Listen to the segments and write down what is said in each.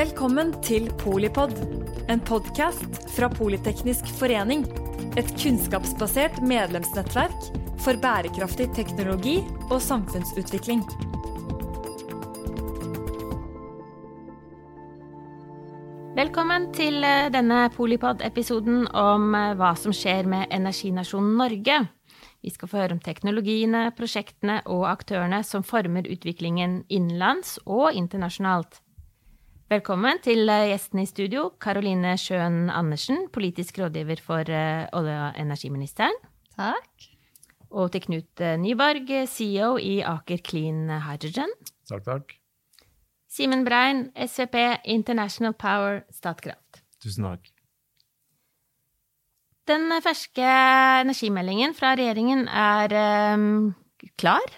Velkommen til Polipod, en podkast fra Politeknisk forening. Et kunnskapsbasert medlemsnettverk for bærekraftig teknologi og samfunnsutvikling. Velkommen til eh, denne Polipod-episoden om eh, hva som skjer med energinasjonen Norge. Vi skal få høre om teknologiene, prosjektene og aktørene som former utviklingen innenlands og internasjonalt. Velkommen til eh, gjestene i studio, Karoline Sjøen Andersen, politisk rådgiver for olje- og energiministeren. Takk. Og til Knut Nyborg, CEO i Aker Clean Hydrogen. Takk, takk. Simen Brein, SVP International Power Statkraft. Tusen takk. Den ferske energimeldingen fra regjeringen er um, klar,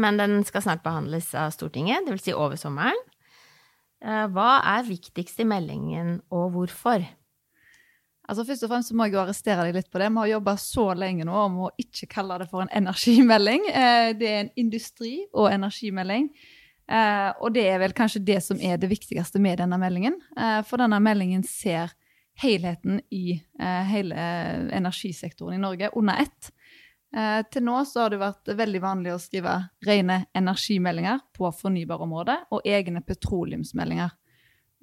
men den skal snart behandles av Stortinget, dvs. Si over sommeren. Uh, hva er viktigst i meldingen, og hvorfor? Altså Først og fremst må jeg jo arrestere deg litt på det. Vi har jobba så lenge nå om å ikke kalle det for en energimelding. Uh, det er en industri- og energimelding. Uh, og det er vel kanskje det som er det viktigste med denne meldingen. For denne meldingen ser helheten i hele energisektoren i Norge under ett. Til nå så har det vært veldig vanlig å skrive rene energimeldinger på fornybarområdet og egne petroleumsmeldinger.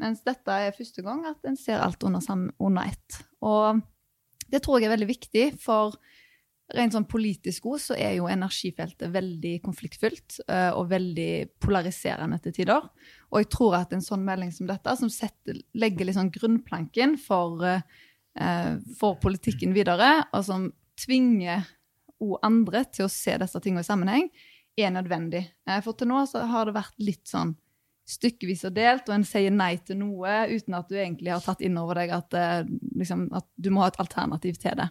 Mens dette er første gang at en ser alt under, under ett. Og det tror jeg er veldig viktig, for rent sånn politisk god så er jo energifeltet veldig konfliktfylt uh, og veldig polariserende til tider. Og jeg tror at en sånn melding som dette, som setter, legger liksom grunnplanken for, uh, for, politikken videre, og som tvinger o andre til å se disse tingene i sammenheng, er nødvendig. Uh, for til nå har det vært litt sånn stykkevis og delt, og en sier nei til noe uten at du egentlig har tatt inn over deg at, liksom, at du må ha et alternativ til det.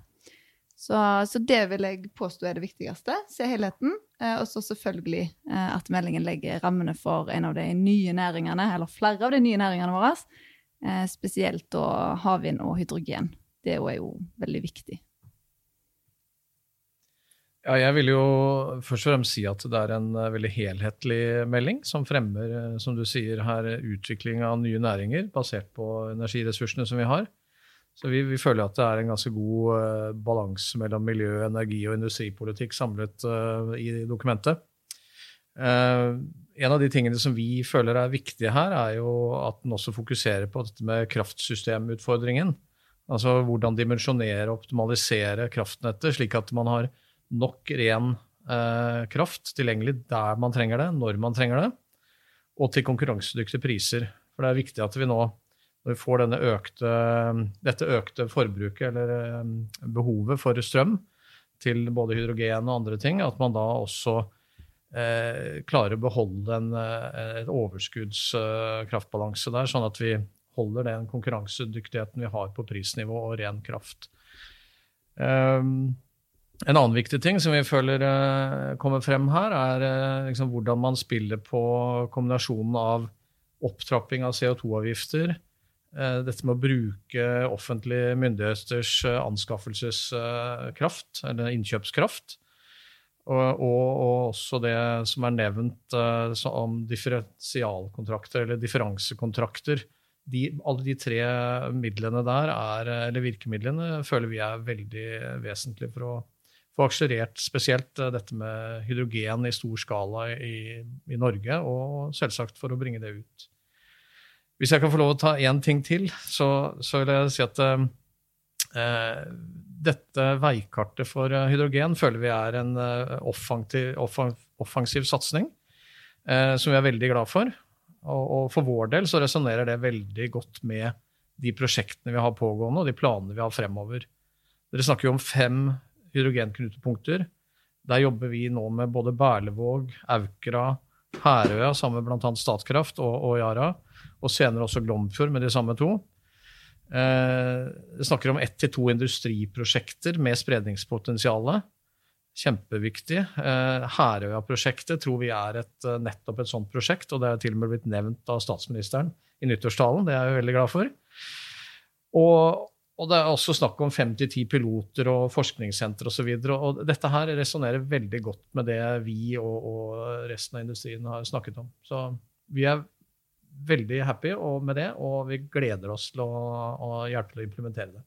Så, så, det vil jeg påstå er det viktigste. Se helheten. Eh, og så selvfølgelig eh, at meldingen legger rammene for en av de nye næringene, eller flere av de nye næringene våre. Eh, spesielt havvind og hydrogen. Det er jo veldig viktig. Ja, jeg vil jo først og fremst si at det er en veldig helhetlig melding som fremmer, som du sier her, utvikling av nye næringer basert på energiressursene som vi har. Så vi, vi, føler at det er en ganske god uh, balanse mellom miljø, energi og industripolitikk samlet i dokumentet. En av de tingene som vi føler er viktige her, er jo at den også fokuserer på dette med kraftsystemutfordringen. Altså hvordan dimensjonere og optimalisere kraftnettet, slik at man har nok ren kraft tilgjengelig der man trenger det, når man trenger det, og til konkurransedyktige priser. For det er viktig at vi nå når vi får økte, dette økte forbruket eller eh, behovet for strøm til både hydrogen og andre ting, at man da også eh, klarer å beholde en, eh, et overskuddskraftbalanse eh, der, sånn at vi holder den konkurransedyktigheten vi har på prisnivå og ren kraft. Um, en annen viktig ting som vi føler uh, kommer frem her, er uh, liksom hvordan man spiller på kombinasjonen av opptrapping av CO2-avgifter, Eh, dette med å bruke offentlige myndigheters eh, anskaffelseskraft, eller innkjøpskraft. Og, og, og, også det som er nevnt om differensialkontrakter eller differansekontrakter. De, alle de tre midlene der, er, eller virkemidlene, føler vi er veldig vesentlige for å få akselerert spesielt uh, dette med hydrogen i stor skala i, i Norge, og selvsagt for å bringe det ut. Hvis jeg kan få lov å ta én ting til, så, så, vil jeg si at eh, dette veikartet for eh, hydrogen føler vi er en eh, offensiv, offensiv satsing eh, som vi er veldig glad for. Og, og for vår del så resonnerer det veldig godt med de prosjektene vi har pågående, og de planene vi har fremover. Dere snakker jo om fem hydrogenknutepunkter. Der jobber vi nå med både Berlevåg, Aukra, Herøya sammen med bl.a. Statkraft og, og Yara og senere også Glomfjord med de samme to. Eh, snakker om ett til to industriprosjekter med spredningspotensial. Kjempeviktig. Eh, Herøya-prosjektet tror vi er et, eh, nettopp et sånt prosjekt, og det er til og med blitt nevnt av statsministeren i nyttårstalen. Det er jeg veldig glad for. Og, og det er også snakk om fem til ti piloter og forskningssentre osv. Og, så og dette her resonnerer veldig godt med det vi og, og resten av industrien har snakket om. Så vi er veldig happy med det, og vi gleder oss til å, å hjelpe til å implementere det.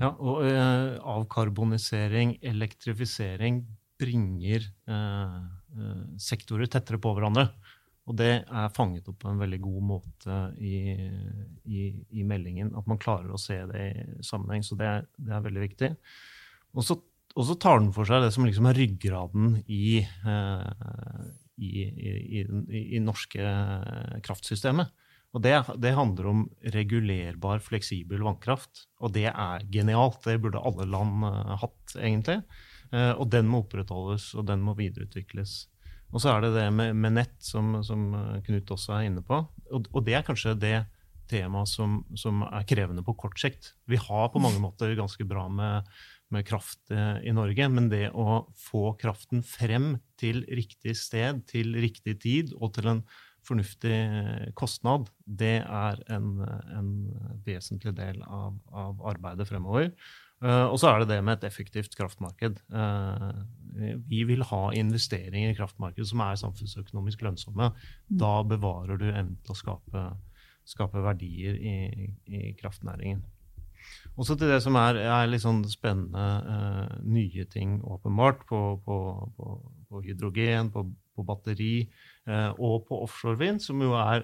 Ja, og eh, avkarbonisering, elektrifisering, bringer eh, eh, sektorer tettere på hverandre. Og det er fanget opp på en veldig god måte i, i, i meldingen. At man klarer å se det i sammenheng. Så det er, det er veldig viktig. Og så, tar den for seg det som liksom er ryggraden i, eh, i, norske kraftsystemet. Og det, det, handler om regulerbar, fleksibel vannkraft. Og det er genialt. Det burde alle land uh, hatt, egentlig. Uh, og den må opprettholdes, og den må videreutvikles. Og så er det det med, med nett, som, som, eh, Knut også er inne på. Og, og det er kanskje det temaet som, som, er krevende på kort sikt. Vi har på mange måter ganske bra med, med kraft eh, i Norge, men det å få kraften frem til riktig sted, til riktig tid og til en fornuftig eh, kostnad, det er en, en vesentlig del av, av arbeidet fremover. Uh, og så er det det med et effektivt kraftmarked. Uh, vi vil ha investeringer i kraftmarkedet som er samfunnsøkonomisk lønnsomme. Mm. Da bevarer du evnen til å skape, skape verdier i, i, kraftnæringen. Også til det som er, er litt sånn spennende uh, nye ting, åpenbart, på, på, på, på hydrogen, på, batteri og på offshorevind, som jo er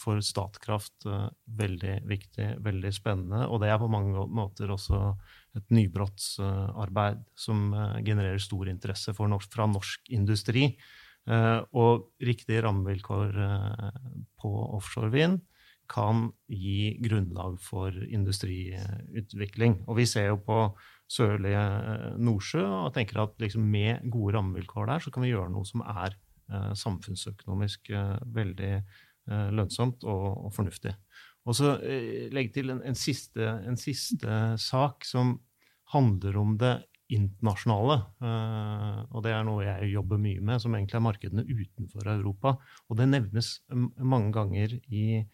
for Statkraft veldig viktig, veldig spennende. Og det er på mange måter også et nybrottsarbeid som eh, genererer stor interesse norsk, fra norsk industri. Eh, og riktige rammevilkår eh, på offshorevind kan gi grunnlag for industriutvikling. Og vi ser jo på sørlige Nordsjø og tenker at liksom med gode rammevilkår der, så kan vi gjøre noe som er samfunnsøkonomisk veldig lønnsomt og, og fornuftig. Og så eh, legge til en, en, siste, en, siste, sak som handler om det internasjonale. Og det er noe jeg jobber mye med, som egentlig er markedene utenfor Europa. Og det nevnes mange ganger i,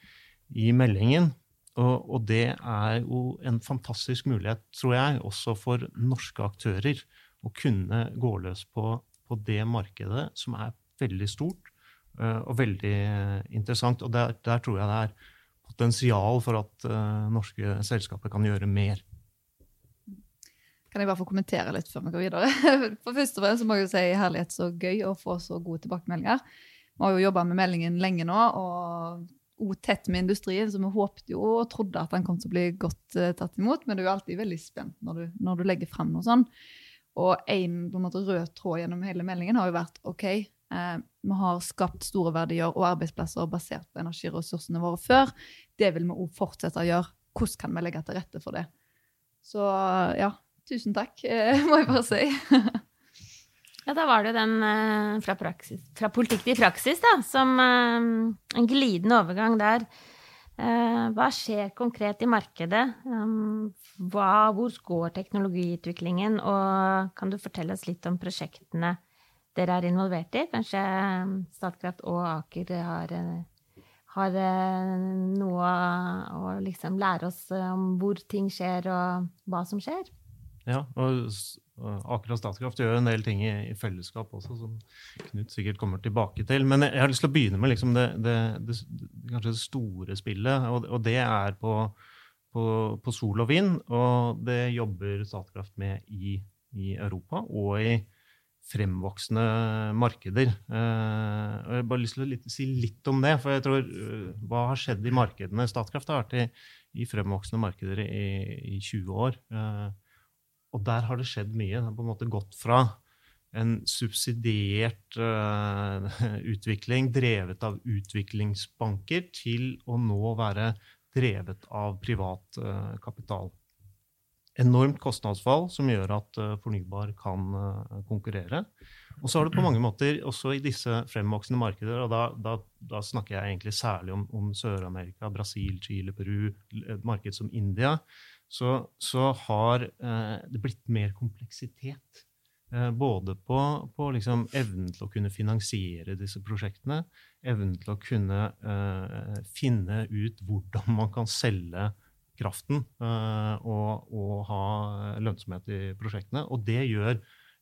i meldingen. Og, og, det er jo en fantastisk mulighet, tror jeg, også for norske aktører å kunne gå løs på, på det markedet, som er veldig stort uh, og veldig interessant. Og der, der tror jeg det er potensial for at uh, norske selskaper kan gjøre mer. Kan jeg bare få kommentere litt før vi går videre? For først og fremst må jeg jo si herlighet så gøy å få så gode tilbakemeldinger. Vi har jo jobba med meldingen lenge nå, og også tett med industrien, så vi håpte jo og trodde at den kom til å bli godt tatt imot. Men du er jo alltid veldig spent når du, når du legger frem noe sånn. Og en en måte rød tråd gjennom hele meldingen har jo vært OK, Eh, vi har skapt store verdier og arbeidsplasser basert på energiressursene våre før. Det vil vi òg fortsette å gjøre. Hvordan kan vi legge til rette for det? Så ja, tusen takk, eh, må jeg bare si. ja, da var det den eh, fra, praksis, fra politikk til praksis, da, som en glidende overgang der. Hva skjer konkret i markedet? Hva, hvor går teknologiutviklingen? Og kan du fortelle oss litt om prosjektene dere er involvert i? Kanskje um, Statkraft og Aker har, eh, har eh, noe å liksom lære oss eh, om hvor ting skjer, og hva som skjer? Ja, og Aker og Statkraft gjør en del ting i, i, fellesskap også, som Knut sikkert kommer tilbake til. Men jeg har lyst til å begynne med liksom det, det, det, kanskje det store spillet, og, og det er på, på, på, sol og vind. Og det jobber Statkraft med i, i Europa og i fremvoksende markeder. Eh, og jeg har bare lyst til å si litt om det. For jeg tror eh, hva har skjedd i markedene? Statkraft har vært i, i fremvoksende markeder i, i 20 år. Eh, og der har det skjedd mye. Det har på en måte gått fra en subsidiert utvikling drevet av utviklingsbanker, til å nå være drevet av privat kapital enormt kostnadsfall som gjør at uh, fornybar kan uh, konkurrere. Og så har du på mange måter også i disse fremvoksende markeder, og da, da, da snakker jeg egentlig særlig om, om Sør-Amerika, Brasil, Chile, Peru, et marked som India, så, så har eh, det blitt mer kompleksitet. Både på, på liksom evnen til å kunne finansiere disse prosjektene, evnen til å kunne finne ut hvordan man kan selge kraften eh, og, og, ha lønnsomhet i prosjektene. Og det gjør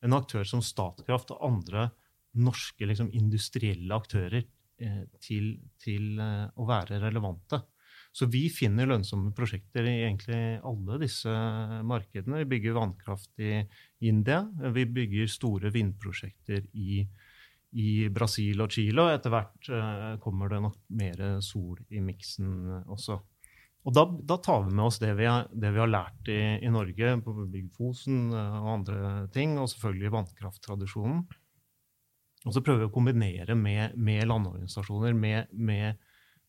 en aktør som Statkraft og andre norske liksom, industrielle aktører til, til å være relevante. Så vi finner lønnsomme prosjekter i egentlig alle disse markedene. Vi bygger vannkraft i India. Vi bygger store vindprosjekter i, i Brasil og Chile. Og etter hvert kommer det nok mer sol i miksen også. Og da, da, tar vi med oss det vi har, det vi har lært i, i, Norge, på Bygg Fosen og andre ting, og selvfølgelig vannkrafttradisjonen. Og så prøver vi å kombinere med, med landorganisasjoner, med, med,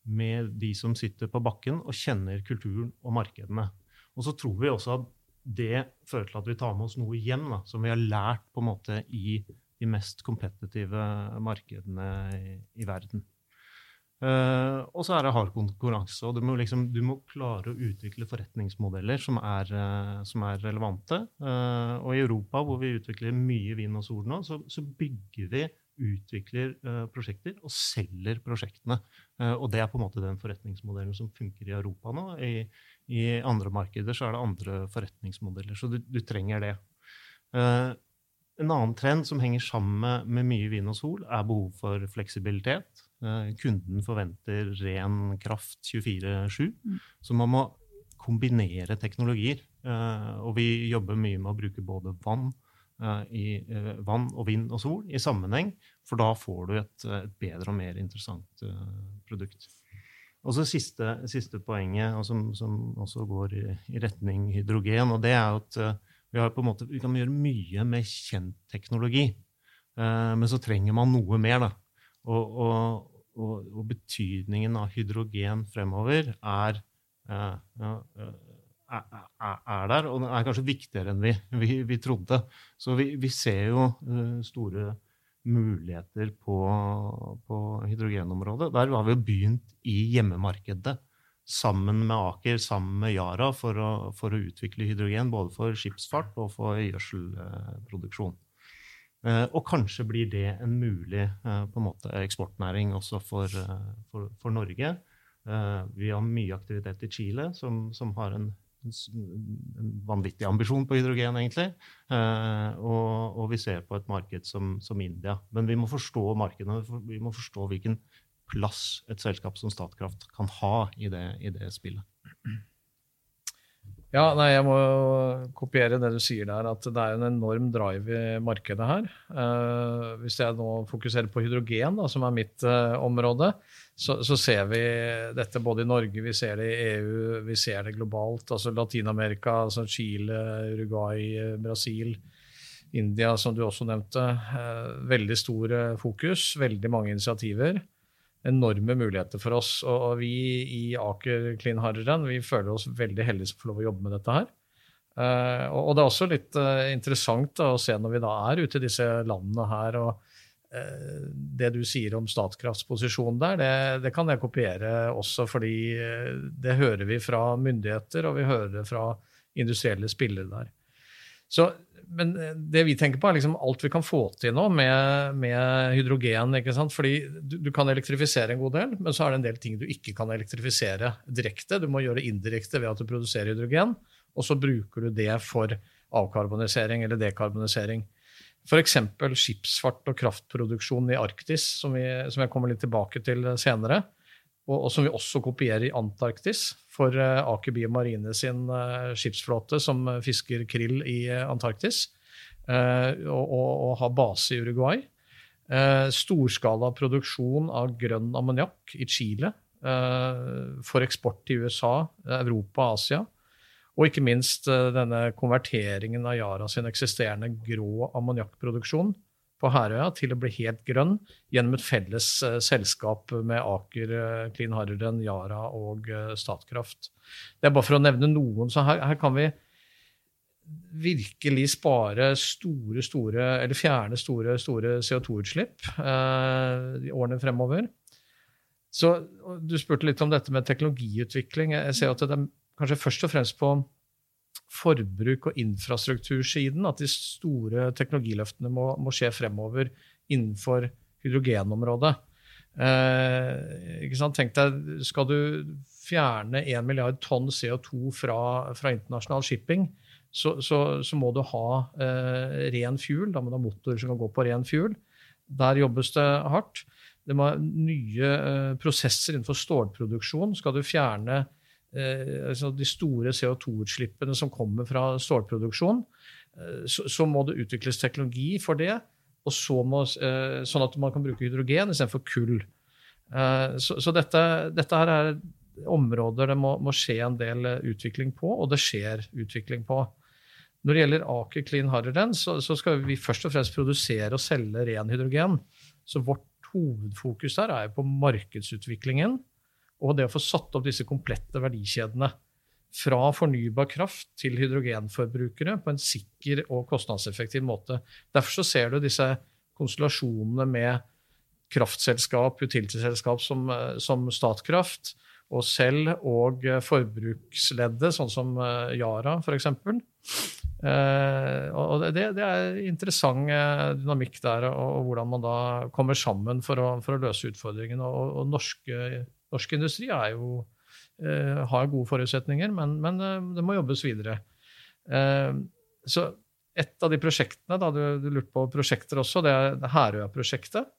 med, de som sitter på bakken og kjenner kulturen og markedene. Og så tror vi også at det fører til at vi tar med oss noe hjem da, som vi har lært på en måte i de mest kompetitive markedene i, i verden. Uh, og så er det hard konkurranse. og du må, liksom, du må, klare å utvikle forretningsmodeller som er, uh, som er relevante. Uh, og i Europa, hvor vi utvikler mye vind og sol nå, så, så bygger vi utvikler prosjekter og selger prosjektene. Og det er på en måte den forretningsmodellen som funker i Europa nå. I, i andre markeder så er det andre forretningsmodeller, så du, du trenger det. En annen trend som henger sammen med, med, mye vind og sol, er behov for fleksibilitet. Kunden forventer ren kraft 24-7, mm. så man må kombinere teknologier. og vi jobber mye med å bruke både vann, Eh, i eh, vann og vind og sol i sammenheng, for da får du et, et bedre og mer interessant eh, produkt. Og så siste, siste poenget, som, som, også går i, i, retning hydrogen, og det er at vi, har på en måte, vi, kan gjøre mye med kjent teknologi, men så trenger man noe mer. Da. Og, og, og, og betydningen av hydrogen fremover er ja, er der, og den er kanskje viktigere enn vi, vi, vi trodde. Så vi, vi, ser jo uh, store muligheter på, på, hydrogenområdet. Der har vi jo begynt i hjemmemarkedet sammen med Aker, sammen med Yara, for å, for å utvikle hydrogen både for skipsfart og for gjødselproduksjon. Uh, og kanskje blir det en mulig på en måte eksportnæring også for, for, for Norge. vi har mye aktivitet i Chile, som, som har en en vanvittig ambisjon på hydrogen, egentlig. Eh, og, og, vi ser på et marked som, som, India. Men vi må forstå markedene. Vi må forstå hvilken plass et selskap som Statkraft kan ha i det, i det spillet. Ja, nei, Jeg må kopiere det du sier der, at det er en enorm drive i markedet her. Uh, hvis jeg nå fokuserer på hydrogen, da, som er mitt uh, område, så, så, ser vi dette både i Norge, vi ser det i EU, vi ser det globalt. altså Latin-Amerika, altså Chile, Uruguay, Brasil, India, som du også nevnte. Uh, veldig stor fokus, veldig mange initiativer enorme muligheter for oss. Og, vi i Aker Clean Hydrogen vi føler oss veldig heldige som får lov å jobbe med dette her. Uh, og, det er også litt uh, interessant å se når vi da er ute i disse landene her og uh, det du sier om Statkrafts posisjon der, det, det, kan jeg kopiere også, fordi det hører vi fra myndigheter, og vi hører det fra industrielle spillere der. Så men eh, det vi tenker på, er liksom alt vi kan få til nå med, med hydrogen. ikke sant? Fordi du, du, kan elektrifisere en god del, men så er det en del ting du ikke kan elektrifisere direkte. Du må gjøre indirekte ved at du produserer hydrogen, og så bruker du det for avkarbonisering eller dekarbonisering. F.eks. skipsfart og kraftproduksjon i Arktis, som, vi, som jeg kommer litt tilbake til senere og, og, som vi også kopierer i Antarktis for uh, Aker Biomarine sin uh, skipsflåte som fisker krill i uh, Antarktis, og, og, og, har base i Uruguay. storskala produksjon av grønn ammoniakk i Chile for eksport til USA, Europa og Asia. Og ikke minst denne konverteringen av Yara sin eksisterende grå ammoniakkproduksjon på Herøya til å bli helt grønn gjennom et felles uh, selskap med Aker, uh, Clean Hydrogen, Yara og uh, Statkraft. Det er bare for å nevne noen. Så her, her kan vi virkelig spare store, store, eller fjerne store, store CO2-utslipp i årene fremover. Så Du spurte litt om dette med teknologiutvikling. Jeg ser at det er kanskje først og fremst på forbruk- og infrastruktursiden at de store teknologiløftene må, må skje fremover innenfor hydrogenområdet. Eh? Tenk deg, Skal du fjerne 1 milliard tonn CO2 fra, fra internasjonal shipping, så, så, så, må du ha eh, ren fuel. Da må du ha motorer som kan gå på ren fuel. Der jobbes det hardt. det må nye eh, prosesser innenfor stålproduksjon. Skal du fjerne altså de store CO2-utslippene som kommer fra stålproduksjon, eh, så, så, må det utvikles teknologi for det, må, eh, sånn at man kan bruke hydrogen istedenfor kull. Eh, så, så dette, dette, her er områder det må, må, skje en del eh, utvikling på, og det skjer utvikling på. Når det gjelder Aker Clean Hydrogen, så, så skal vi først og fremst produsere og selge ren hydrogen. Så vårt hovedfokus der er på markedsutviklingen og det å få satt opp disse komplette verdikjedene. Fra fornybar kraft til hydrogenforbrukere på en sikker og kostnadseffektiv måte. Derfor så ser du disse konstellasjonene med kraftselskap, utility-selskap som, som, Statkraft, og selv og forbruksleddet, sånn som eh, Yara f.eks. Eh, og det, det, er interessant eh, dynamikk der, og, og, hvordan man da kommer sammen for å, for å løse utfordringene. Og, og norske, norsk industri jo, eh, har gode forutsetninger, men, men, eh, det må jobbes videre. Eh, så et av de prosjektene, da, du, du lurte på prosjekter også, det er Herøya-prosjektet.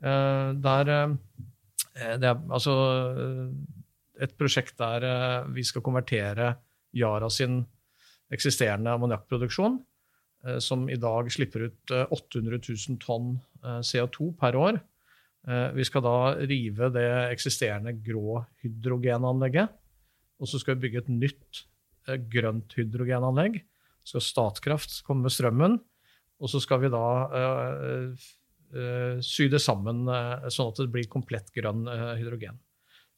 Der det er altså et prosjekt der vi skal konvertere Yara sin eksisterende ammoniakkproduksjon, som i dag slipper ut 800 eh, 000 tonn eh, CO2 per år. Vi skal da rive det eksisterende grå hydrogenanlegget. Og så skal vi bygge et nytt grønt hydrogenanlegg. Så skal Statkraft komme med strømmen. Og så skal vi da uh, uh, sy det sammen uh, sånn at det blir komplett grønn hydrogen.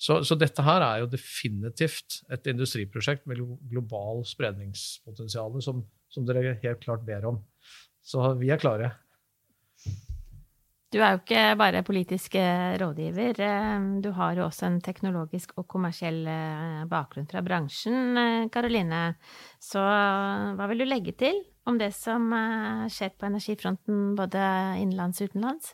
Så, så, dette her er jo definitivt et industriprosjekt med global spredningspotensial, som, som, dere helt klart ber om. Så vi er klare. Du er jo ikke bare politisk eh, rådgiver. Eh, du har jo også en teknologisk og kommersiell eh, bakgrunn fra bransjen, Karoline. Så hva vil du legge til om det som skjer på energifronten både innenlands og utenlands?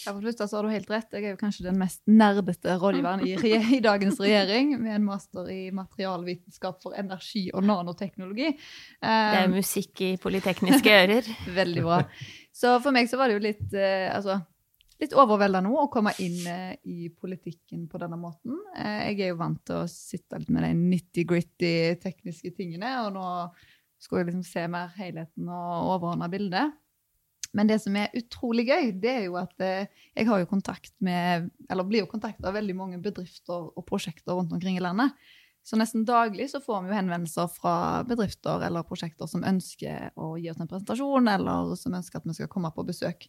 Ja, for det så har du helt rett. Jeg er jo kanskje den mest nerdete rådgiveren i, i, dagens regjering, med en master i materialvitenskap for energi og nanoteknologi. Det er musikk i polytekniske ører. Veldig bra. Så for meg så var det jo litt, eh, altså, litt overveldende å komme inn eh, i politikken på denne måten. Eh, jeg er jo vant til å sitte litt med de nitty-gritty tekniske tingene, og nå skulle jeg liksom se mer helheten og overordna bildet. Men det som er utrolig gøy, det er jo at eh, jeg har jo kontakt med, eller blir jo kontakta av veldig mange bedrifter og prosjekter rundt omkring i landet. Så nesten daglig så får vi jo henvendelser fra bedrifter eller prosjekter som ønsker å gi oss en presentasjon, eller som ønsker at vi skal komme på besøk.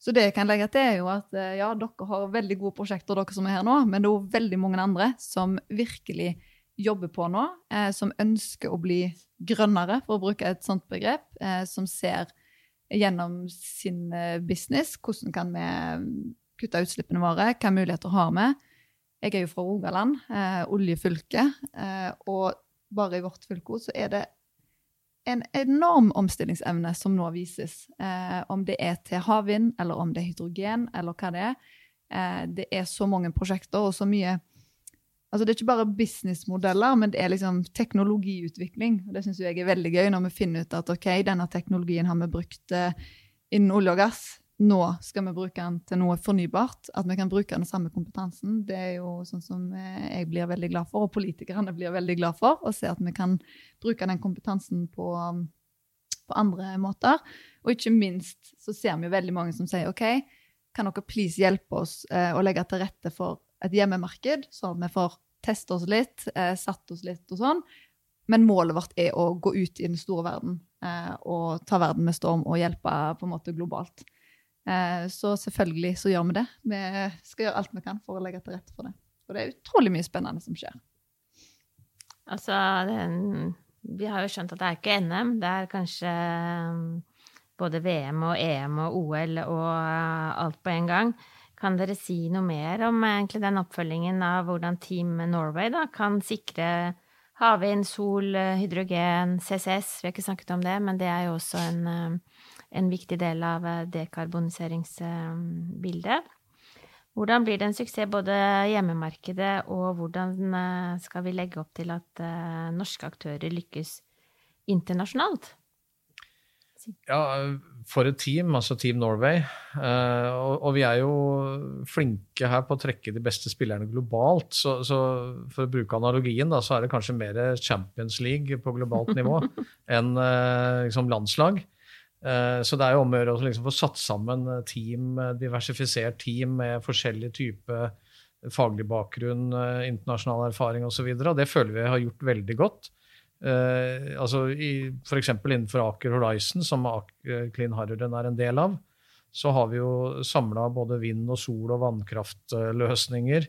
Så det jeg kan legge til, er jo at eh, ja, dere har veldig gode prosjekter, dere som er her nå, men det er jo veldig mange andre som virkelig jobber på nå, eh, som ønsker å bli grønnere, for å bruke et sånt begrep, eh, som ser gjennom sin eh, business. Hvordan kan vi kutte utslippene våre? Hvilke muligheter har vi? Jeg er jo fra Rogaland, eh, oljefylke, eh, og bare i vårt fylke så er det en enorm omstillingsevne som nå vises. Eh, om det er til havvind, eller om det er hydrogen, eller hva det er. Eh, det er så mange prosjekter og så mye Altså, det er ikke bare businessmodeller, men det er liksom teknologiutvikling. Og det syns jeg er veldig gøy, når vi finner ut at ok, denne teknologien har vi brukt eh, innen olje og gass. Nå skal vi bruke den til noe fornybart. At vi kan bruke den samme kompetansen, det er jo sånn som eh, jeg blir veldig glad for, og politikerne blir veldig glad for, å se at vi kan bruke den kompetansen på, på andre måter. Og ikke minst så ser vi jo veldig mange som sier OK, kan dere please hjelpe oss eh, å legge til rette for et hjemmemarked, sånn at vi får teste oss litt, eh, satt oss litt og sånn. Men målet vårt er å gå ut i den store verden og ta verden med storm og hjelpe på en måte globalt. Eh, så selvfølgelig så gjør vi det. Vi skal gjøre alt vi kan for å legge til rette for det. Og det er utrolig mye spennende som skjer. Altså, den, vi har jo skjønt at det er ikke NM. Det er kanskje um, både VM og EM og OL og uh, alt på en gang. Kan dere si noe mer om egentlig den oppfølgingen av hvordan Team Norway da, kan sikre havvind, sol, hydrogen, CCS? Vi har ikke snakket om det, men det er jo også en, eh, en viktig del av eh, dekarboniseringsbildet. Hvordan blir det en suksess både hjemmemarkedet, og hvordan eh, skal vi legge opp til at norske aktører lykkes internasjonalt? Ja, for et team, altså Team Norway. Og, vi er jo flinke her på å trekke de beste spillerne globalt. Så, for å bruke analogien, da, så er det kanskje mer Champions League på globalt nivå enn liksom landslag. Uh, så det er jo om å gjøre å liksom få satt sammen team, diversifisert team med forskjellig type faglig bakgrunn, internasjonal erfaring osv. Og, så og det føler vi har gjort veldig godt. Eh, altså F.eks. innenfor Aker Horizon, som eh, Clean Hydrogen er en del av, så har vi jo samla både vind- og sol- og vannkraftløsninger.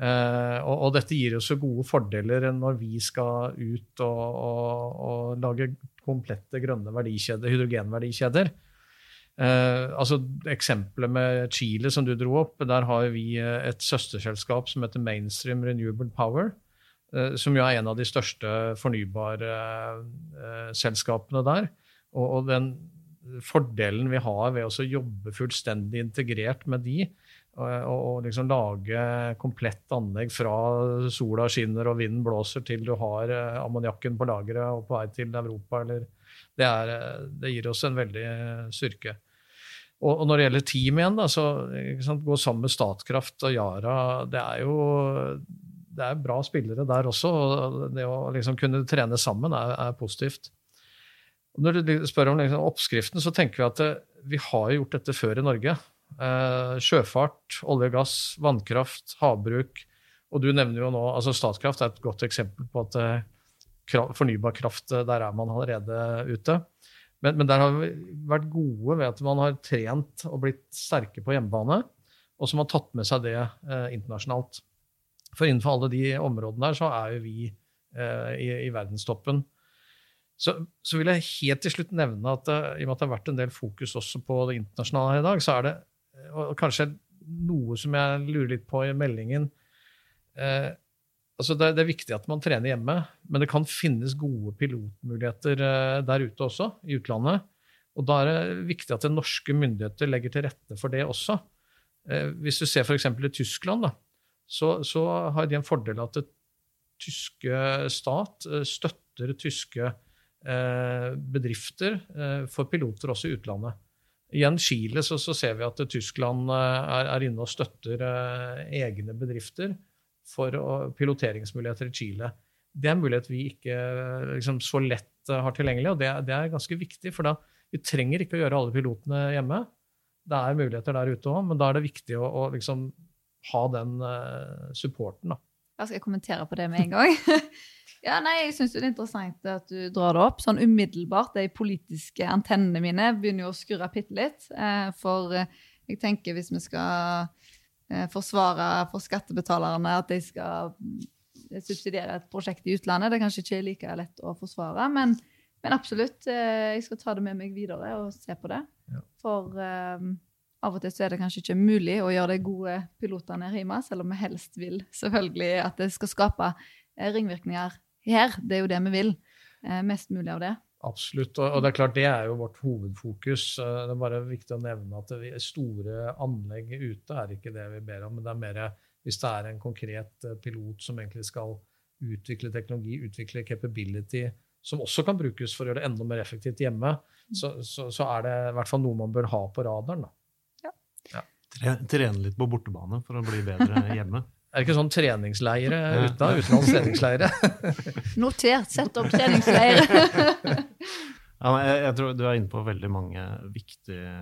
Eh, og, og, dette gir oss jo gode fordeler når vi skal ut og, og, og lage komplette grønne verdikjeder, hydrogenverdikjeder. Eh, altså Eksempelet med Chile som du dro opp, der har vi et søsterselskap som heter Mainstream Renewable Power Eh, som jo er en av de største fornybarselskapene der. Og, den fordelen vi har ved å jobbe fullstendig integrert med de, og, og liksom lage komplett anlegg fra sola skinner og vinden blåser til du har eh, ammoniakken på lageret og på vei til Europa, eller, det, er, det, gir oss en veldig styrke. Og når det gjelder team igjen, da, så sant, gå sammen med Statkraft og Yara Det er jo det er bra spillere der også. og Det å liksom kunne trene sammen er, er positivt. Når du spør om liksom oppskriften, så tenker vi at det, eh, vi har gjort dette før i Norge. Eh, sjøfart, olje og gass, vannkraft, havbruk. Og du nevner jo nå altså Statkraft er et godt eksempel på at eh, fornybar kraft, eh, der er man allerede ute. Men, men, der har vi vært gode ved at man har trent og blitt sterke på hjemmebane, og som har tatt med seg det eh, internasjonalt. For innenfor alle de områdene der så er jo vi eh, i, i, verdenstoppen. Så, så, vil jeg helt til slutt nevne at uh, i og med at det har vært en del fokus også på det internasjonale her i dag, så er det og kanskje noe som jeg lurer litt på i meldingen eh, altså det, det, er viktig at man trener hjemme, men det kan finnes gode pilotmuligheter eh, der ute også, i utlandet. Og da er det viktig at det norske myndigheter legger til rette for det også. Eh, hvis du ser f.eks. i Tyskland, da, så, så har de en fordel at det tyske stat eh, støtter tyske eh, bedrifter eh, for piloter også i utlandet. Igjen Chile så, så ser vi at Tyskland er, er, inne og støtter egne bedrifter for piloteringsmuligheter i Chile. Det er en mulighet vi ikke liksom, så lett har tilgjengelig, og det, det, er ganske viktig. For da, vi trenger ikke å gjøre alle pilotene hjemme. Det er muligheter der ute òg, men da er det viktig å, å liksom, ha den supporten. da. Jeg skal kommentere på det med en gang. ja, nei, Jeg syns det er interessant at du drar det opp. Sånn umiddelbart, De politiske antennene mine begynner jo å skurre bitte litt. Eh, for eh, jeg tenker hvis vi skal forsvare for skattebetalerne at de skal subsidiere et prosjekt i utlandet, det er kanskje ikke like lett å forsvare. Men, men absolutt, jeg skal ta det med meg videre og se på det. Ja. For av og til så er det kanskje ikke mulig å gjøre de gode pilotene her hjemme, selv om vi helst vil selvfølgelig at det skal skape eh, ringvirkninger her. Det er jo det vi vil. Eh, mest mulig av det. Absolutt. Og det er klart det er jo vårt hovedfokus. Eh, det er bare viktig å nevne at store anlegg ute er ikke det vi ber om. Men det er mer hvis det er en konkret pilot som egentlig skal utvikle teknologi, utvikle capability, som også kan brukes for å gjøre det enda mer effektivt hjemme, så, så, så er det i hvert fall noe man bør ha på radaren. da. Trene litt på bortebane for å bli bedre hjemme. Er det ikke sånn treningsleire ute? Utenlands treningsleire? Notert. Sett opp treningsleire. ja, jeg, jeg, tror du er inne på veldig mange viktige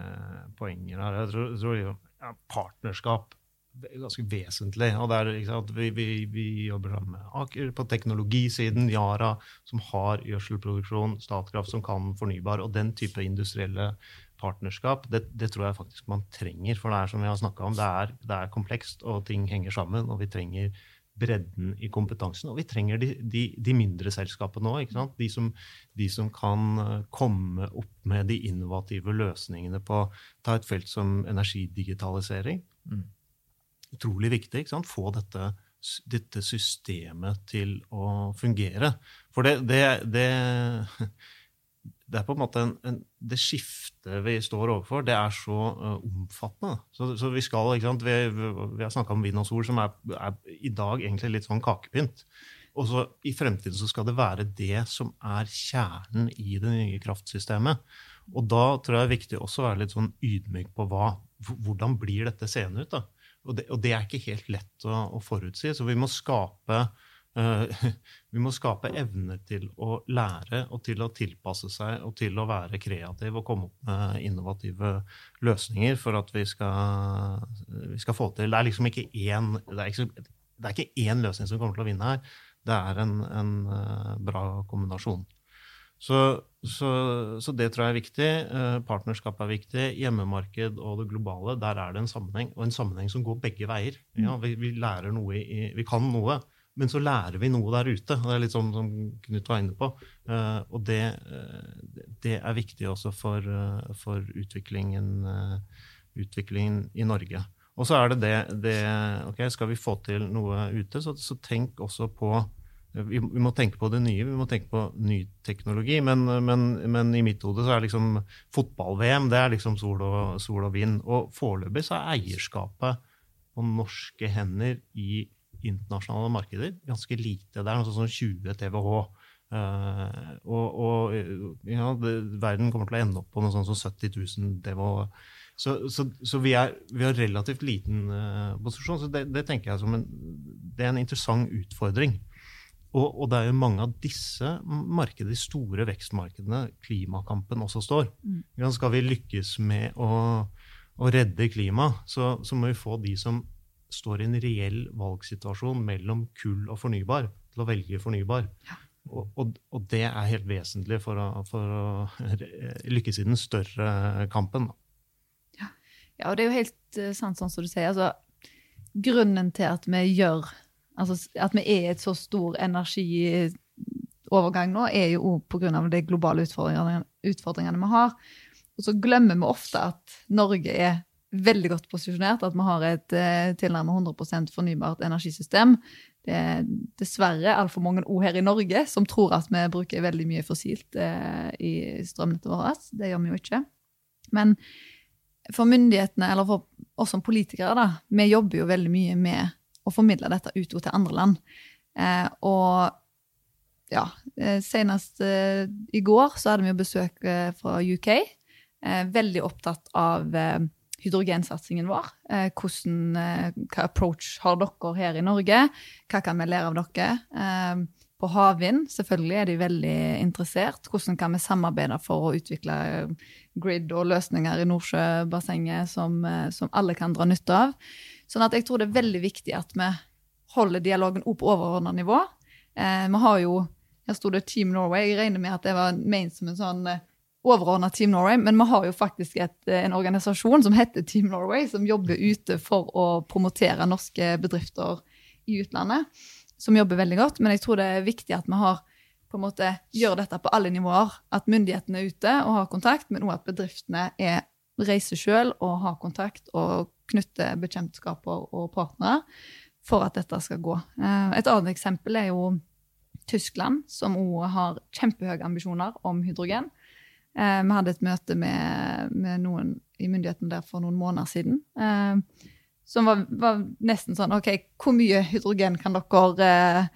poenger her. Jeg tror, jeg tror ja, Partnerskap er ganske vesentlig. og det er, sant, vi, vi, vi, jobber sammen med Aker på teknologisiden, Yara, som har gjødselproduksjon, Statkraft, som kan fornybar, og den type industrielle partnerskap, det, det, tror jeg faktisk man trenger. For det er som vi har om, det er, det er, komplekst, og ting henger sammen. Og vi trenger bredden i kompetansen. Og vi trenger de, de, de mindre selskapene òg. De, som, de som kan eh, komme opp med de innovative løsningene på Ta et felt som energidigitalisering. Mm. Utrolig viktig. Få dette, dette, systemet til å fungere. For det, det, det det er på en måte en, en, det skiftet vi står overfor, det er så uh, omfattende. Så, så, vi skal, ikke sant, vi, vi har snakka om vind og sol, som er, er, i dag egentlig litt sånn kakepynt. Og så I fremtiden så skal det være det som er kjernen i det nye kraftsystemet. Og da tror jeg det er viktig også å være litt sånn ydmyk på hva, hvordan blir dette seende ut. da? Og det, og det, er ikke helt lett å, å forutsi. Så vi må skape vi må skape evner til å lære og til å tilpasse seg og til å være kreativ og komme opp med innovative løsninger for at vi skal, vi skal få til Det er liksom ikke én, det er ikke, det er ikke én løsning som kommer til å vinne her. Det er en, en uh, bra kombinasjon. Så, så, så, det tror jeg er viktig. Uh, partnerskap er viktig. Hjemmemarked og det globale, der er det en sammenheng. Og en sammenheng som går begge veier. Ja, vi, vi, lærer noe i, vi kan noe, men så lærer vi noe der ute. og Det er litt sånn som Knut var inne på. Uh, og det, det, er viktig også for, for utviklingen, utviklingen i Norge. Og så er det det, det ok, Skal vi få til noe ute, så, så tenk også på vi, vi, må tenke på det nye, vi må tenke på ny teknologi. Men, men, men i mitt hode så er liksom fotball-VM det er liksom sol og, sol og vind. Og foreløpig så er eierskapet på norske hender i internasjonale markeder ganske lite. Det er noe sånn 20 TWh. Uh, og, og ja, det, verden kommer til å ende opp på noe sånt som 70 000 TWh. Så, så, så vi, er, vi, har relativt liten uh, posisjon. Så det, det, tenker jeg som en, det er en interessant utfordring. Og, og, det er jo mange av disse markedene, de store vekstmarkedene, klimakampen også står. Mm. Skal vi lykkes med å, å redde klimaet, så, så, må vi få de som står i en reell valgsituasjon mellom kull og fornybar, til å velge fornybar. Ja. Og, og, og, det er helt vesentlig for å, for å lykkes i den større kampen. Ja. Ja, og det er jo helt uh, sant sånn som du sier. Altså, grunnen til at vi gjør Altså at vi er et så stor energiovergang nå, er jo pga. de globale utfordringene, utfordringene vi har. Og så glemmer vi ofte at Norge er veldig godt posisjonert, at vi har et eh, tilnærmet 100% fornybart energisystem. Det er dessverre altfor mange òg her i Norge som tror at vi bruker veldig mye fossilt eh, i strømnettet vårt. Det gjør vi jo ikke. Men for myndighetene, eller for oss som politikere, da, vi jobber jo veldig mye med å formidle dette ut til andre land. Eh, og ja, eh, senest eh, i går så hadde vi jo besøk eh, fra UK. Veldig opptatt av hydrogensatsingen vår. hvordan, hva approach har dere her i Norge? Hva kan vi lære av dere? på havvind selvfølgelig er de veldig interessert. Hvordan kan vi samarbeide for å utvikle grid og løsninger i Nordsjøbassenget som, eh, som, alle kan dra nytte av. Sånn at jeg tror det er veldig viktig at vi holder dialogen opp på overordna nivå. Eh, vi har jo Her sto det Team Norway. Jeg regner med at det var ment som en sånn eh, overordna Team Norway, men vi har jo faktisk et, eh, en organisasjon som heter Team Norway, som jobber ute for å promotere norske bedrifter i utlandet. Som jobber veldig godt. Men jeg tror det er viktig at vi har på en måte gjør dette på alle nivåer. At myndighetene er ute og har kontakt, men òg at bedriftene er, reiser sjøl og har kontakt og knytter bekjentskaper og partnere for at dette skal gå. Eh, et annet eksempel er jo Tyskland, som òg har kjempehøye ambisjoner om hydrogen. Eh, vi hadde et møte med, med noen i myndighetene der for noen måneder siden. Eh, som var, var, nesten sånn OK, hvor mye hydrogen kan dere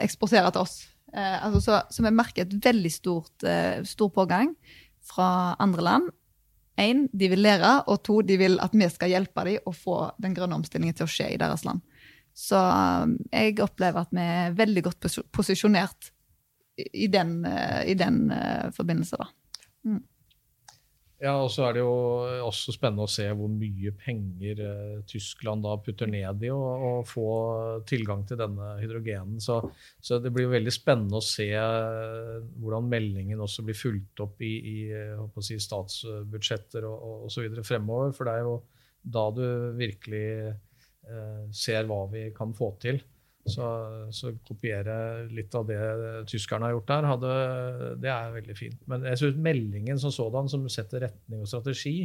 eksportere til oss? Eh, altså, så, så, vi merker et veldig stort, eh, stor pågang fra andre land. Én, de vil lære, og to, de vil at vi skal hjelpe dem å få den grønne omstillingen til å skje i deres land. Så jeg opplever at vi er veldig godt posisjonert i den, i den forbindelse, da. Mm. Ja, og så er det jo også spennende å se hvor mye penger eh, Tyskland da putter ned i å, få tilgang til denne hydrogenen. Så, så, det blir jo veldig spennende å se eh, hvordan meldingen også blir fulgt opp i, i eh, si, statsbudsjetter og, og, så videre fremover. For det er jo da du virkelig eh, ser hva vi kan få til. Så, så, kopiere litt av det tyskerne har gjort der, hadde, det er veldig fint. Men jeg synes meldingen som sådan, som setter retning og strategi,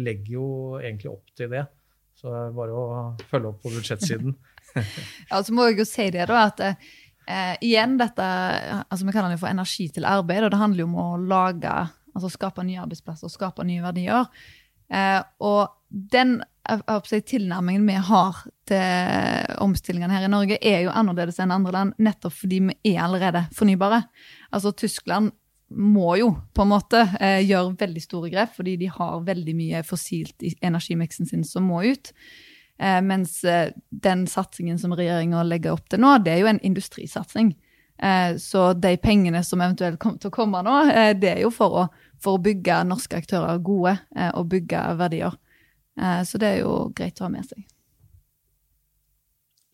legger jo egentlig opp til det. Så det er bare å følge opp på budsjettsiden. ja, så må jeg jo si det, da, at eh, igjen dette altså Vi kaller det for energi til arbeid, og det handler jo om å lage, altså skape nye arbeidsplasser og skape nye verdier. Eh, og den tilnærmingen vi har til omstillingene her i Norge, er jo annerledes enn andre land, nettopp fordi vi er allerede fornybare. Altså Tyskland må jo på en måte eh, gjøre veldig store grep, fordi de har veldig mye fossilt i energimiksen sin som må ut. Eh, mens eh, den satsingen som regjeringa legger opp til nå, det er jo en industrisatsing. Eh, så de pengene som eventuelt kommer til å komme nå, eh, det er jo for å, for å bygge norske aktører gode eh, og bygge verdier. Så det er jo greit å ha med seg.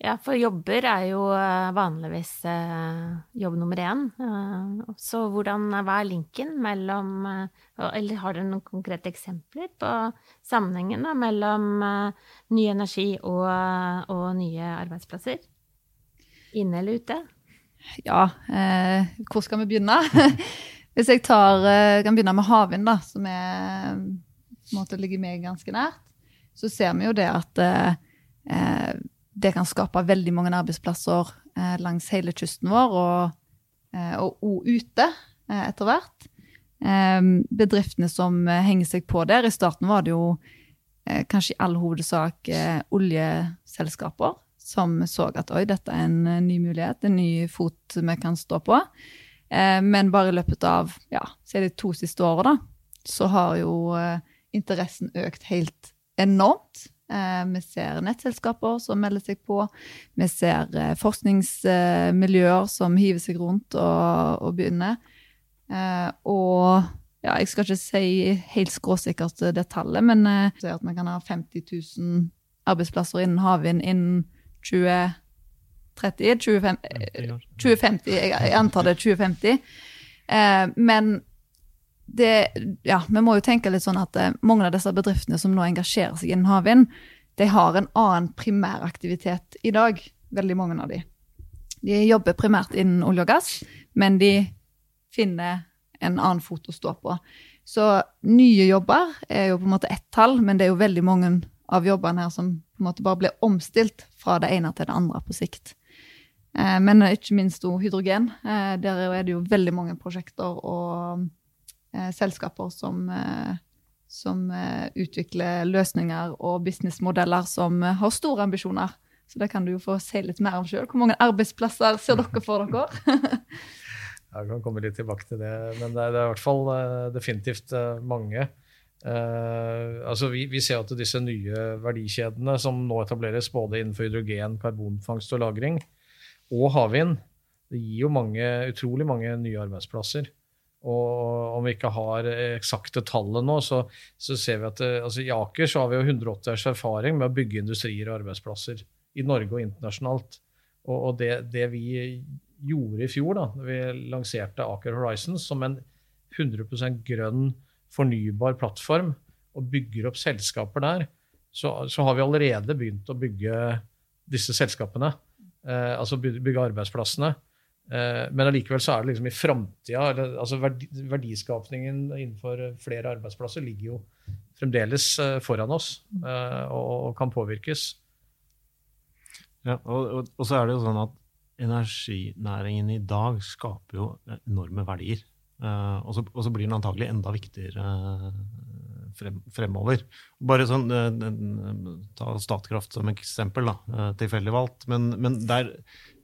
Ja, for jobber er jo eh, vanligvis eh, jobb nummer én. Eh, så hvordan, hva er linken mellom Eller har dere noen konkrete eksempler på sammenhengen da, mellom ny energi og, og, nye arbeidsplasser? Inne eller ute? Ja, eh, hvor skal vi begynne? Hvis jeg tar, kan begynne med havvind, da, som er, måte ligger meg ganske nært, så ser vi jo det at eh, det kan skape veldig mange arbeidsplasser eh, langs hele kysten vår, og, eh, og, og ute eh, etter hvert. Ehm, bedriftene som eh, henger seg på der, i starten var det jo eh, kanskje i all hovedsak eh, oljeselskaper som så at oi, dette er en ny mulighet, en ny fot vi kan stå på. men bare i løpet av ja, de to siste åra, så har jo interessen økt helt enormt. Eh, vi ser nettselskaper som melder seg på. Vi ser eh, forskningsmiljøer som hiver seg rundt og, og begynner. Eh, og ja, jeg skal ikke si helt skråsikkert det tallet, men jeg ser at vi kan ha 50 000 arbeidsplasser innen havvind innen 2030. 2050, 2050 jeg antar det er 2050. men det, ja, vi må jo tenke litt sånn at eh, mange av disse bedriftene som nå engasjerer seg innen havvind, de har en annen primæraktivitet i dag. Veldig mange av de. De jobber primært innen olje og gass, men de finner en annen fot å stå på. Så nye jobber er jo på en måte ett tall, men det er jo veldig mange av jobbene her som på en måte bare blir omstilt fra det ene til det andre på sikt. Eh, men ikke minst hydrogen. Eh, der er det jo veldig mange prosjekter og selskaper som, eh, som eh, utvikler løsninger og businessmodeller som eh, har store ambisjoner. Så det kan du jo få si litt mer om sjøl. Hvor mange arbeidsplasser ser dere for dere? Jeg kan komme litt tilbake til det, men det er, det er i hvert fall definitivt mange. Uh, altså vi, vi, ser at disse nye verdikjedene som nå etableres både innenfor hydrogen, karbonfangst og -lagring og havvind, det gir jo mange, utrolig mange nye arbeidsplasser. Og om vi ikke har eksakte tallet nå, så, så, ser vi at det, altså i Aker så har vi jo 180 års erfaring med å bygge industrier og arbeidsplasser i Norge og internasjonalt. Og, og det, det, vi gjorde i fjor, da vi lanserte Aker Horizons som en 100% grønn, fornybar plattform og bygger opp selskaper der, så, så har vi allerede begynt å bygge disse selskapene. Eh, altså bygge arbeidsplassene. Eh, men allikevel så er det liksom i framtida altså Verdiskapningen innenfor flere arbeidsplasser ligger jo fremdeles eh, foran oss eh, og kan påvirkes. Ja, og, og så er det jo sånn at energinæringen i dag skaper jo enorme verdier. og, så, og så blir den antagelig enda viktigere frem, fremover. Bare sånn, Ta Statkraft som eksempel, da, tilfeldig valgt. Men, men der,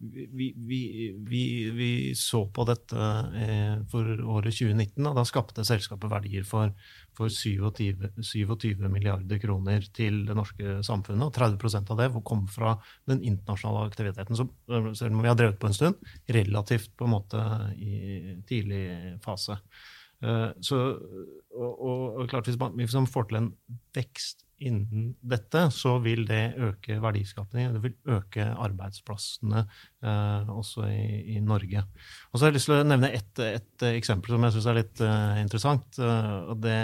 vi, vi, vi, vi, så på dette eh, for året 2019. og Da skapte selskapet verdier for, for 27, 27, milliarder kroner til det norske samfunnet. og 30% av det kom fra den internasjonale aktiviteten, som selv om vi har drevet på en stund, relativt på en måte i tidlig fase. Eh, så, og, og, klart, Hvis man, hvis man får til en vekst innen dette, så vil det øke verdiskapningen. Det vil øke arbeidsplassene eh, også i, i, Norge. Og så har jeg lyst til å nevne et, et eksempel som jeg syns er litt uh, interessant. Uh, og det,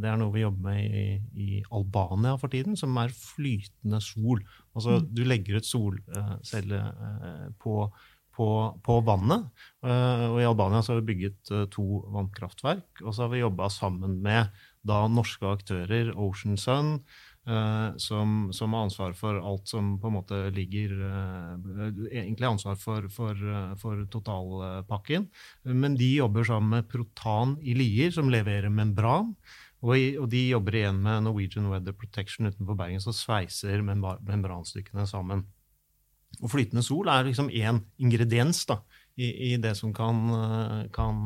det, er noe vi jobber med i, i, Albania for tiden, som er flytende sol. Altså mm. du legger ut solcelle uh, på på, på, vannet. Uh, og I Albania så har vi bygget uh, to vannkraftverk. Og så har vi jobba sammen med da norske aktører, Ocean Sun, eh, som, som, har ansvar for alt som på en måte ligger egentlig Egentlig ansvar for, for, eh, for, totalpakken. Men de jobber sammen med Protan i Lier, som leverer membran. Og, og, de jobber igjen med Norwegian Weather Protection utenfor Bergen, som sveiser membranstykkene sammen. Og flytende sol er liksom én ingrediens da, i, det som kan, kan,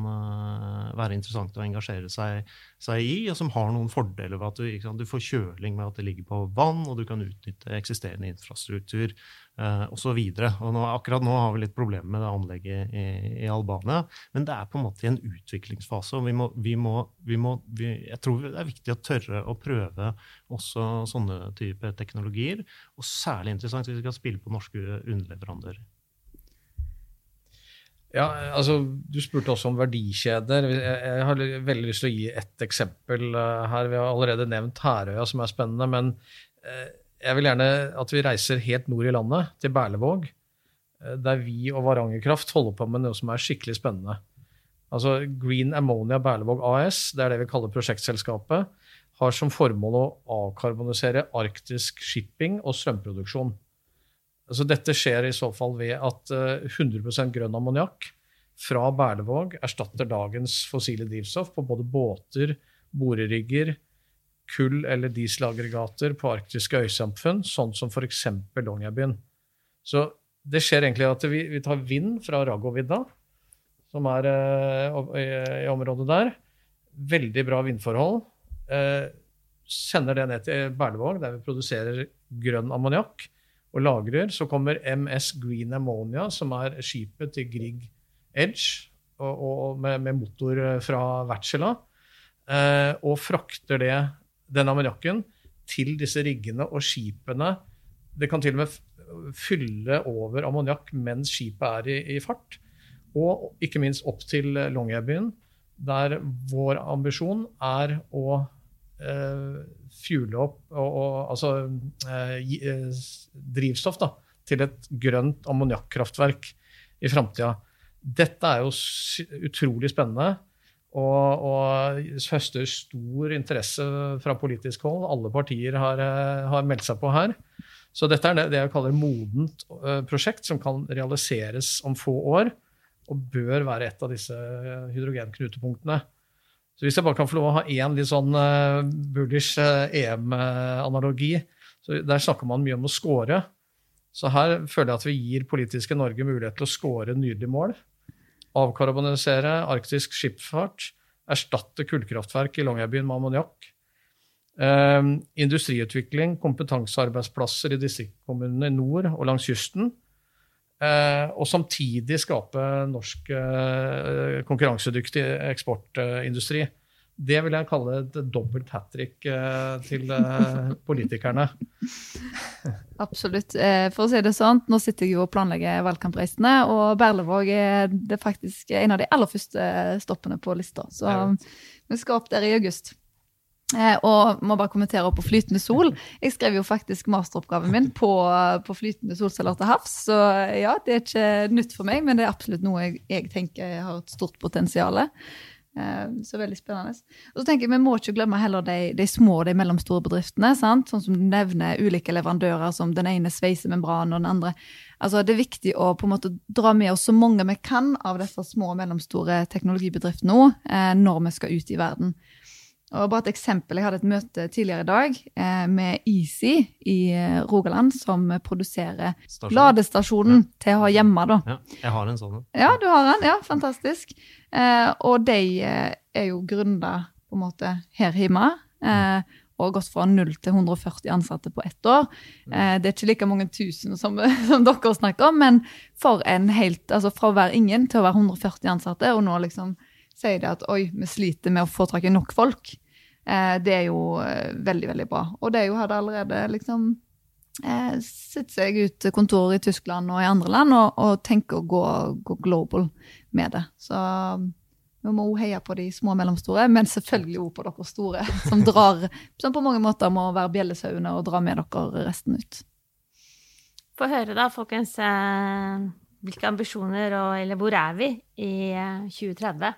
være interessant å engasjere seg, seg, i, og som har noen fordeler ved at du, sant, du, får kjøling med at det ligger på vann, og du kan utnytte eksisterende infrastruktur eh, osv. Akkurat nå har vi litt problemer med det anlegget i, i, Albania, men det er på en måte i en utviklingsfase. og vi må, vi må, vi må Jeg tror det er viktig å tørre å prøve også sånne typer teknologier, og særlig interessant hvis vi skal spille på norske underleverandører. Ja, altså, Du spurte også om verdikjeder. Jeg har veldig lyst til å gi ett eksempel eh, her. Vi har allerede nevnt Herøya, som er spennende. Men eh, jeg vil gjerne at vi reiser helt nord i landet, til Berlevåg. Eh, der vi og Varangerkraft holder på med noe som er skikkelig spennende. Altså Green Ammonia Berlevåg AS, det er det vi kaller prosjektselskapet, har som formål å avkarbonisere arktisk shipping og strømproduksjon. Altså dette skjer i så fall ved at 100 eh, grønn ammoniakk fra Berlevåg erstatter dagens fossile drivstoff på både båter, borerigger, kull- eller dieselaggregater på arktiske øysamfunn, sånn som f.eks. Longyearbyen. Så det skjer egentlig at vi, vi tar vind fra Ragovidda, som er eh, i, i, området der. Veldig bra vindforhold. Eh, sender det ned til Berlevåg, der vi produserer grønn ammoniakk og lagrer. Så kommer MS Green Ammonia, som er skipet til Grieg Edge, og, og med, med, motor fra Wärtsilä, eh, og frakter det, den ammoniakken til disse riggene og skipene. Det kan til og med fylle over ammoniakk mens skipet er i, i, fart. Og ikke minst opp til Longyearbyen, der vår ambisjon er å eh, fuele opp og, og, altså, eh, eh, drivstoff da, til et grønt ammoniakkraftverk i framtida. Dette er jo utrolig spennende og, og høster stor interesse fra politisk hold. Alle partier har, eh, har, meldt seg på her. Så dette er det jeg kaller modent eh, prosjekt, som kan realiseres om få år. Og bør være et av disse hydrogenknutepunktene. Så hvis jeg bare kan få lov å ha én litt sånn uh, bullish uh, EM-analogi så Der snakker man mye om å score. Så her føler jeg at vi gir politiske Norge mulighet til å score nydelige mål. Avkarbonisere arktisk skipsfart. Erstatte kullkraftverk i Longyearbyen med ammoniakk. Uh, industriutvikling, kompetansearbeidsplasser i distriktskommunene i nord og langs kysten. Eh, og samtidig skape norsk eh, konkurransedyktig eksportindustri. Det vil jeg kalle et dobbelt hat trick eh, til politikerne. Absolutt. For å si det sånn, nå sitter jeg jo og planlegger valgkampreisene, og Berlevåg er det faktisk en av de aller første stoppene på lista. Så vi skal opp der i august. Eh, og må bare kommentere på flytende sol. Jeg skrev jo faktisk masteroppgaven min på, på flytende solceller til havs. Så ja, det er ikke nytt for meg, men det er absolutt noe jeg, jeg tenker har et stort potensial. Eh, så veldig spennende. Og så tenker jeg, Vi må ikke glemme heller de, de små og de mellomstore bedriftene. Sant? Sånn som du nevner ulike leverandører som den ene sveiser membran og den andre. Altså Det er viktig å på en måte dra med oss så mange vi kan av disse små og mellomstore teknologibedriftene nå, eh, når vi skal ut i verden. Og bare et eksempel, Jeg hadde et møte tidligere i dag eh, med Easy i eh, Rogaland, som produserer Stasjon. ladestasjonen ja. til å ha hjemme. da. Ja, jeg har en sånn. Ja, du har en. Ja, Fantastisk. Eh, og de eh, er jo gründa på en måte her hjemme. Eh, og gått fra 0 til 140 ansatte på ett år. Mm. Eh, det er ikke like mange tusen som, som dere snakker om, men for en helt, altså fra å være ingen til å være 140 ansatte, og nå liksom sier de at oi, vi sliter med å få tak i nok folk. Eh, det er jo eh, veldig, veldig bra. Og det er jo hadde allerede liksom eh, sett seg ut kontorer i Tyskland og i andre land og, og tenker å gå, gå, global med det. Så vi må òg heie på de små og mellomstore, men selvfølgelig òg på dere store, som drar, som på mange måter må være bjellesauene og dra med dere resten ut. Få høre, da, folkens. Hvilke ambisjoner og Eller hvor er vi i 2030?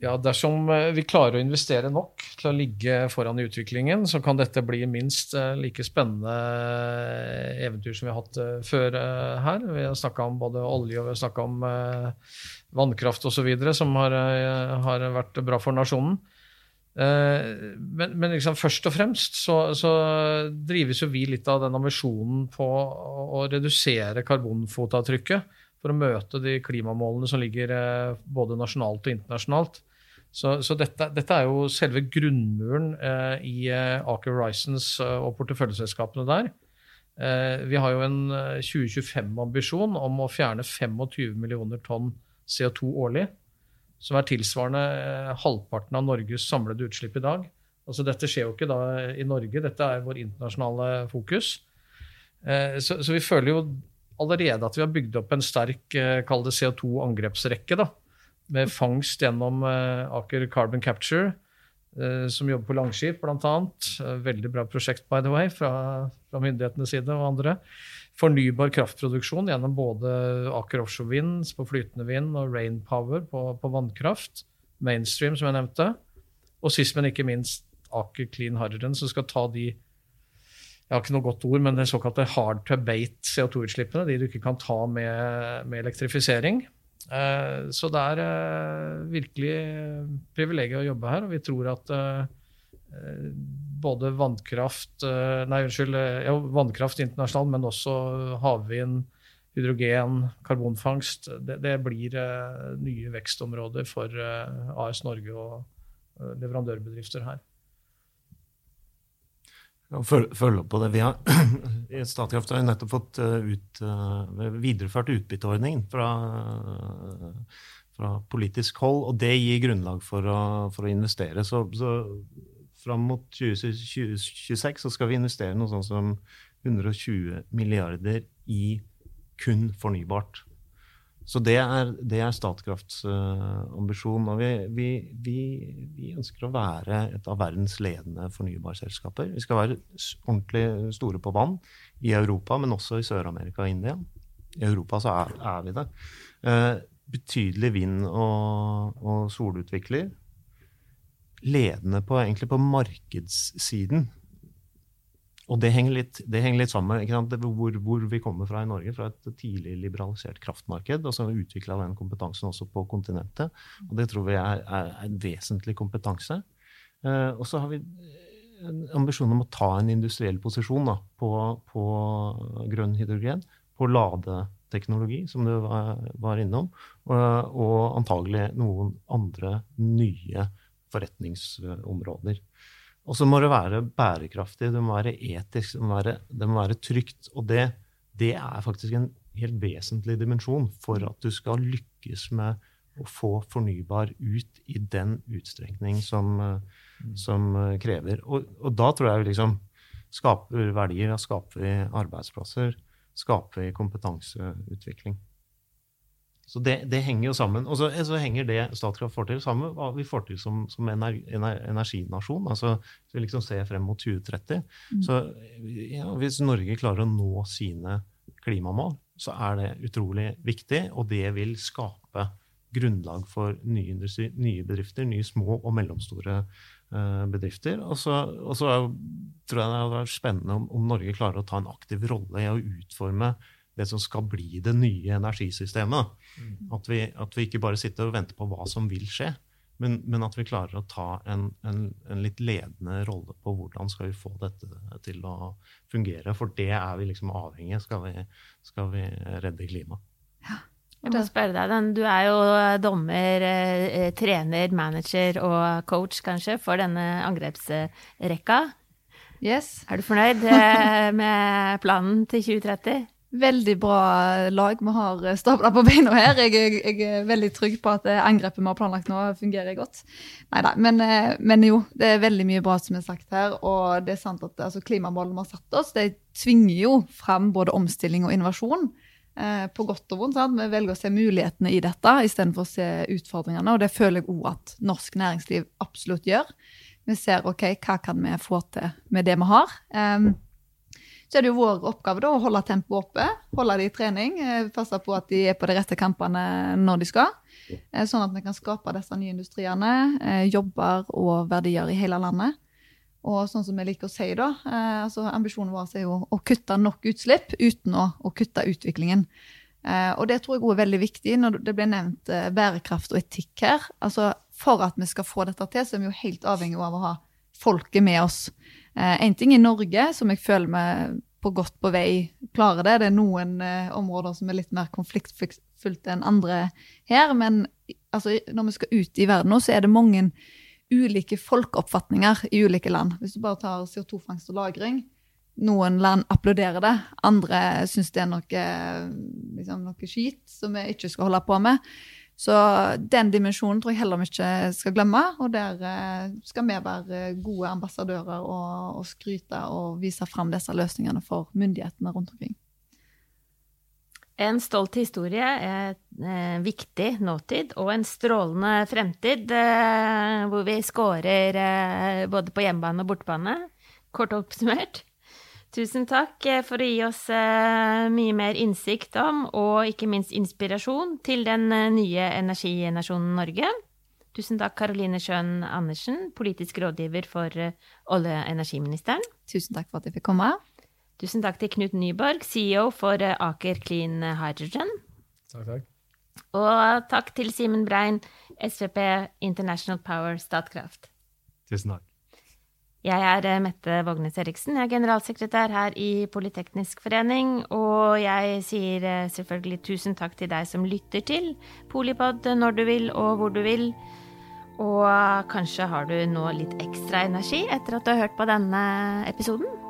Ja, Dersom eh, vi klarer å investere nok til å ligge foran i utviklingen, så kan dette bli minst eh, like spennende eh, eventyr som vi har hatt før her. Vi har snakka om både olje og vi har snakka om vannkraft osv., som har, har vært bra for nasjonen. Men, men liksom, først og fremst så, så, drives jo vi litt av den ambisjonen på å redusere karbonfotavtrykket for å møte de klimamålene som ligger både nasjonalt og internasjonalt. Så, så dette, dette, er jo selve grunnmuren eh, i eh, Aker Horizons eh, og porteføljeselskapene der. Eh, vi har jo en 2025-ambisjon om å fjerne 25 millioner tonn CO2 årlig som er tilsvarende eh, halvparten av Norges samlede utslipp i dag. Altså Dette skjer jo ikke da i Norge, dette er vår internasjonale fokus. Eh, så, så, vi føler jo allerede at vi har bygd opp en sterk eh, CO2-angrepsrekke. da, Med fangst gjennom Aker Carbon Capture, som jobber på Langskip bl.a. Veldig bra prosjekt, by the way, fra, fra myndighetenes side og andre fornybar kraftproduksjon gjennom både Aker Offshore Vind på flytende vind og Rainpower på, på vannkraft. Mainstream, som jeg nevnte. Og sist, men ikke minst Aker Clean Hydrogen, som skal ta de jeg har ikke noe godt ord, men det såkalte hard to abate CO2-utslippene. De du ikke kan ta med, med elektrifisering. Eh, så det er eh, virkelig privilegiet å jobbe her. Og vi tror at eh, både vannkraft eh, Nei, unnskyld. Eh, ja, vannkraft internasjonalt, men også havvind, hydrogen, karbonfangst. Det, det blir nye vekstområder for AS Norge og leverandørbedrifter her. Følge opp på det. Vi har, Statkraft har nettopp fått ut, videreført utbytteordningen fra, fra, politisk hold, og det gir grunnlag for å, for å investere. Så, så fram mot 2026 så skal vi investere noe sånn som 120 milliarder i kun fornybart. Så det er, det er Statkrafts uh, ambisjon. Og vi, vi, vi, vi, ønsker å være et av verdens ledende fornybarselskaper. Vi skal være ordentlig store på vann i Europa, men også i Sør-Amerika og India. I Europa så er, er vi det. Uh, betydelig vind- og, og solutvikler ledende på, egentlig på markedssiden. Og det henger litt, det henger litt sammen med hvor, hvor, vi kommer fra i Norge, fra et tidlig liberalisert kraftmarked. Og så har vi utvikla den kompetansen også på kontinentet. Og det tror vi er, er en vesentlig kompetanse. Eh, og så har vi en ambisjon om å ta en industriell posisjon da, på, på, grønn hydrogen, på ladeteknologi, som du var, var innom, og, og antagelig noen andre nye forretningsområder. Og så må det være bærekraftig, det må være etisk, det må være, det må være trygt. Og det, det, er faktisk en helt vesentlig dimensjon for at du skal lykkes med å få fornybar ut i den utstrekning som, mm. som krever. Og, og, da tror jeg vi liksom skaper verdier, da skaper vi arbeidsplasser, skaper vi kompetanseutvikling. Så det, det, henger jo sammen. Og så, så, henger det Statkraft får til, sammen med hva vi får til som, som ener, ener, energinasjon. altså Hvis vi liksom ser frem mot 2030. Mm. Så ja, hvis Norge klarer å nå sine klimamål, så er det utrolig viktig, og det vil skape grunnlag for nye, industri, nye bedrifter, nye små og mellomstore uh, bedrifter. Og så, tror jeg det hadde vært spennende om, om Norge klarer å ta en aktiv rolle i å utforme det som skal bli det nye energisystemet. Mm. At, vi, at, vi, ikke bare sitter og venter på hva som vil skje, men, men at vi klarer å ta en, en, en, litt ledende rolle på hvordan skal vi få dette til å fungere. For det er vi liksom avhengig skal vi, skal vi redde klimaet. Ja. Jeg må spørre deg, Du er jo dommer, eh, trener, manager og coach kanskje for denne angrepsrekka. Yes. Er du fornøyd eh, med planen til 2030? Veldig bra lag vi har stabla på beina her. Jeg, jeg, jeg, er veldig trygg på at angrepet vi har planlagt nå, fungerer godt. Neida, men, eh, men, jo, det er veldig mye bra som er sagt her. Og det er sant at altså, klimamålene vi har satt oss, det tvinger jo fram både omstilling og innovasjon. Eh, på godt og vondt. Sant? Vi velger å se mulighetene i dette istedenfor å se utfordringene. Og det føler jeg òg at norsk næringsliv absolutt gjør. Vi ser OK, hva kan vi få til med det vi har. Um, så er det jo vår oppgave da, å holde tempoet oppe, holde de i trening, eh, passe på at de er på de rette kampene når de skal. Eh, sånn at vi kan skape disse nye industriene, eh, jobber og verdier i hele landet. Og sånn som vi liker å si, da, altså ambisjonen vår er jo å kutte nok utslipp uten å, å kutte utviklingen. og det tror jeg også er veldig viktig når det ble nevnt bærekraft og etikk her. Altså for at vi skal få dette til, så er vi jo helt avhengig av å ha folket med oss. En ting i Norge som jeg føler meg på godt på vei klarer det. Det er noen områder som er litt mer konfliktfylte enn andre her. Men altså, når vi skal ut i verden nå, så er det mange ulike folkeoppfatninger i ulike land. Hvis du bare tar CO2-fangst og -lagring. Noen land applauderer det, andre syns det er noe, liksom, noe skit som vi ikke skal holde på med. Så den dimensjonen tror jeg heller vi ikke skal glemme. Og der eh, skal vi være gode ambassadører og, og skryte og vise fram disse løsningene for myndighetene rundt omkring. En stolt historie, en eh, viktig nåtid og en strålende fremtid, eh, hvor vi scorer både på hjemmebane og bortebane. Kort oppsummert. Tusen takk eh, for å gi oss eh, mye mer innsikt om, og ikke minst inspirasjon, til den eh, nye energinasjonen Norge. Tusen takk, Karoline Schjøn Andersen, politisk rådgiver for olje- og energiministeren. Tusen takk for at jeg fikk komme. Tusen takk til Knut Nyborg, CEO for Aker Clean Hydrogen. Takk, takk. Og takk til Simen Brein, SVP International Power Statkraft. Tusen takk. Jeg er eh, Mette Vågnes Eriksen, jeg er generalsekretær her i Politeknisk forening. Og jeg sier eh, selvfølgelig tusen takk til deg som lytter til Polipod når du vil og hvor du vil. Og kanskje har du nå litt ekstra energi etter at du har hørt på denne episoden?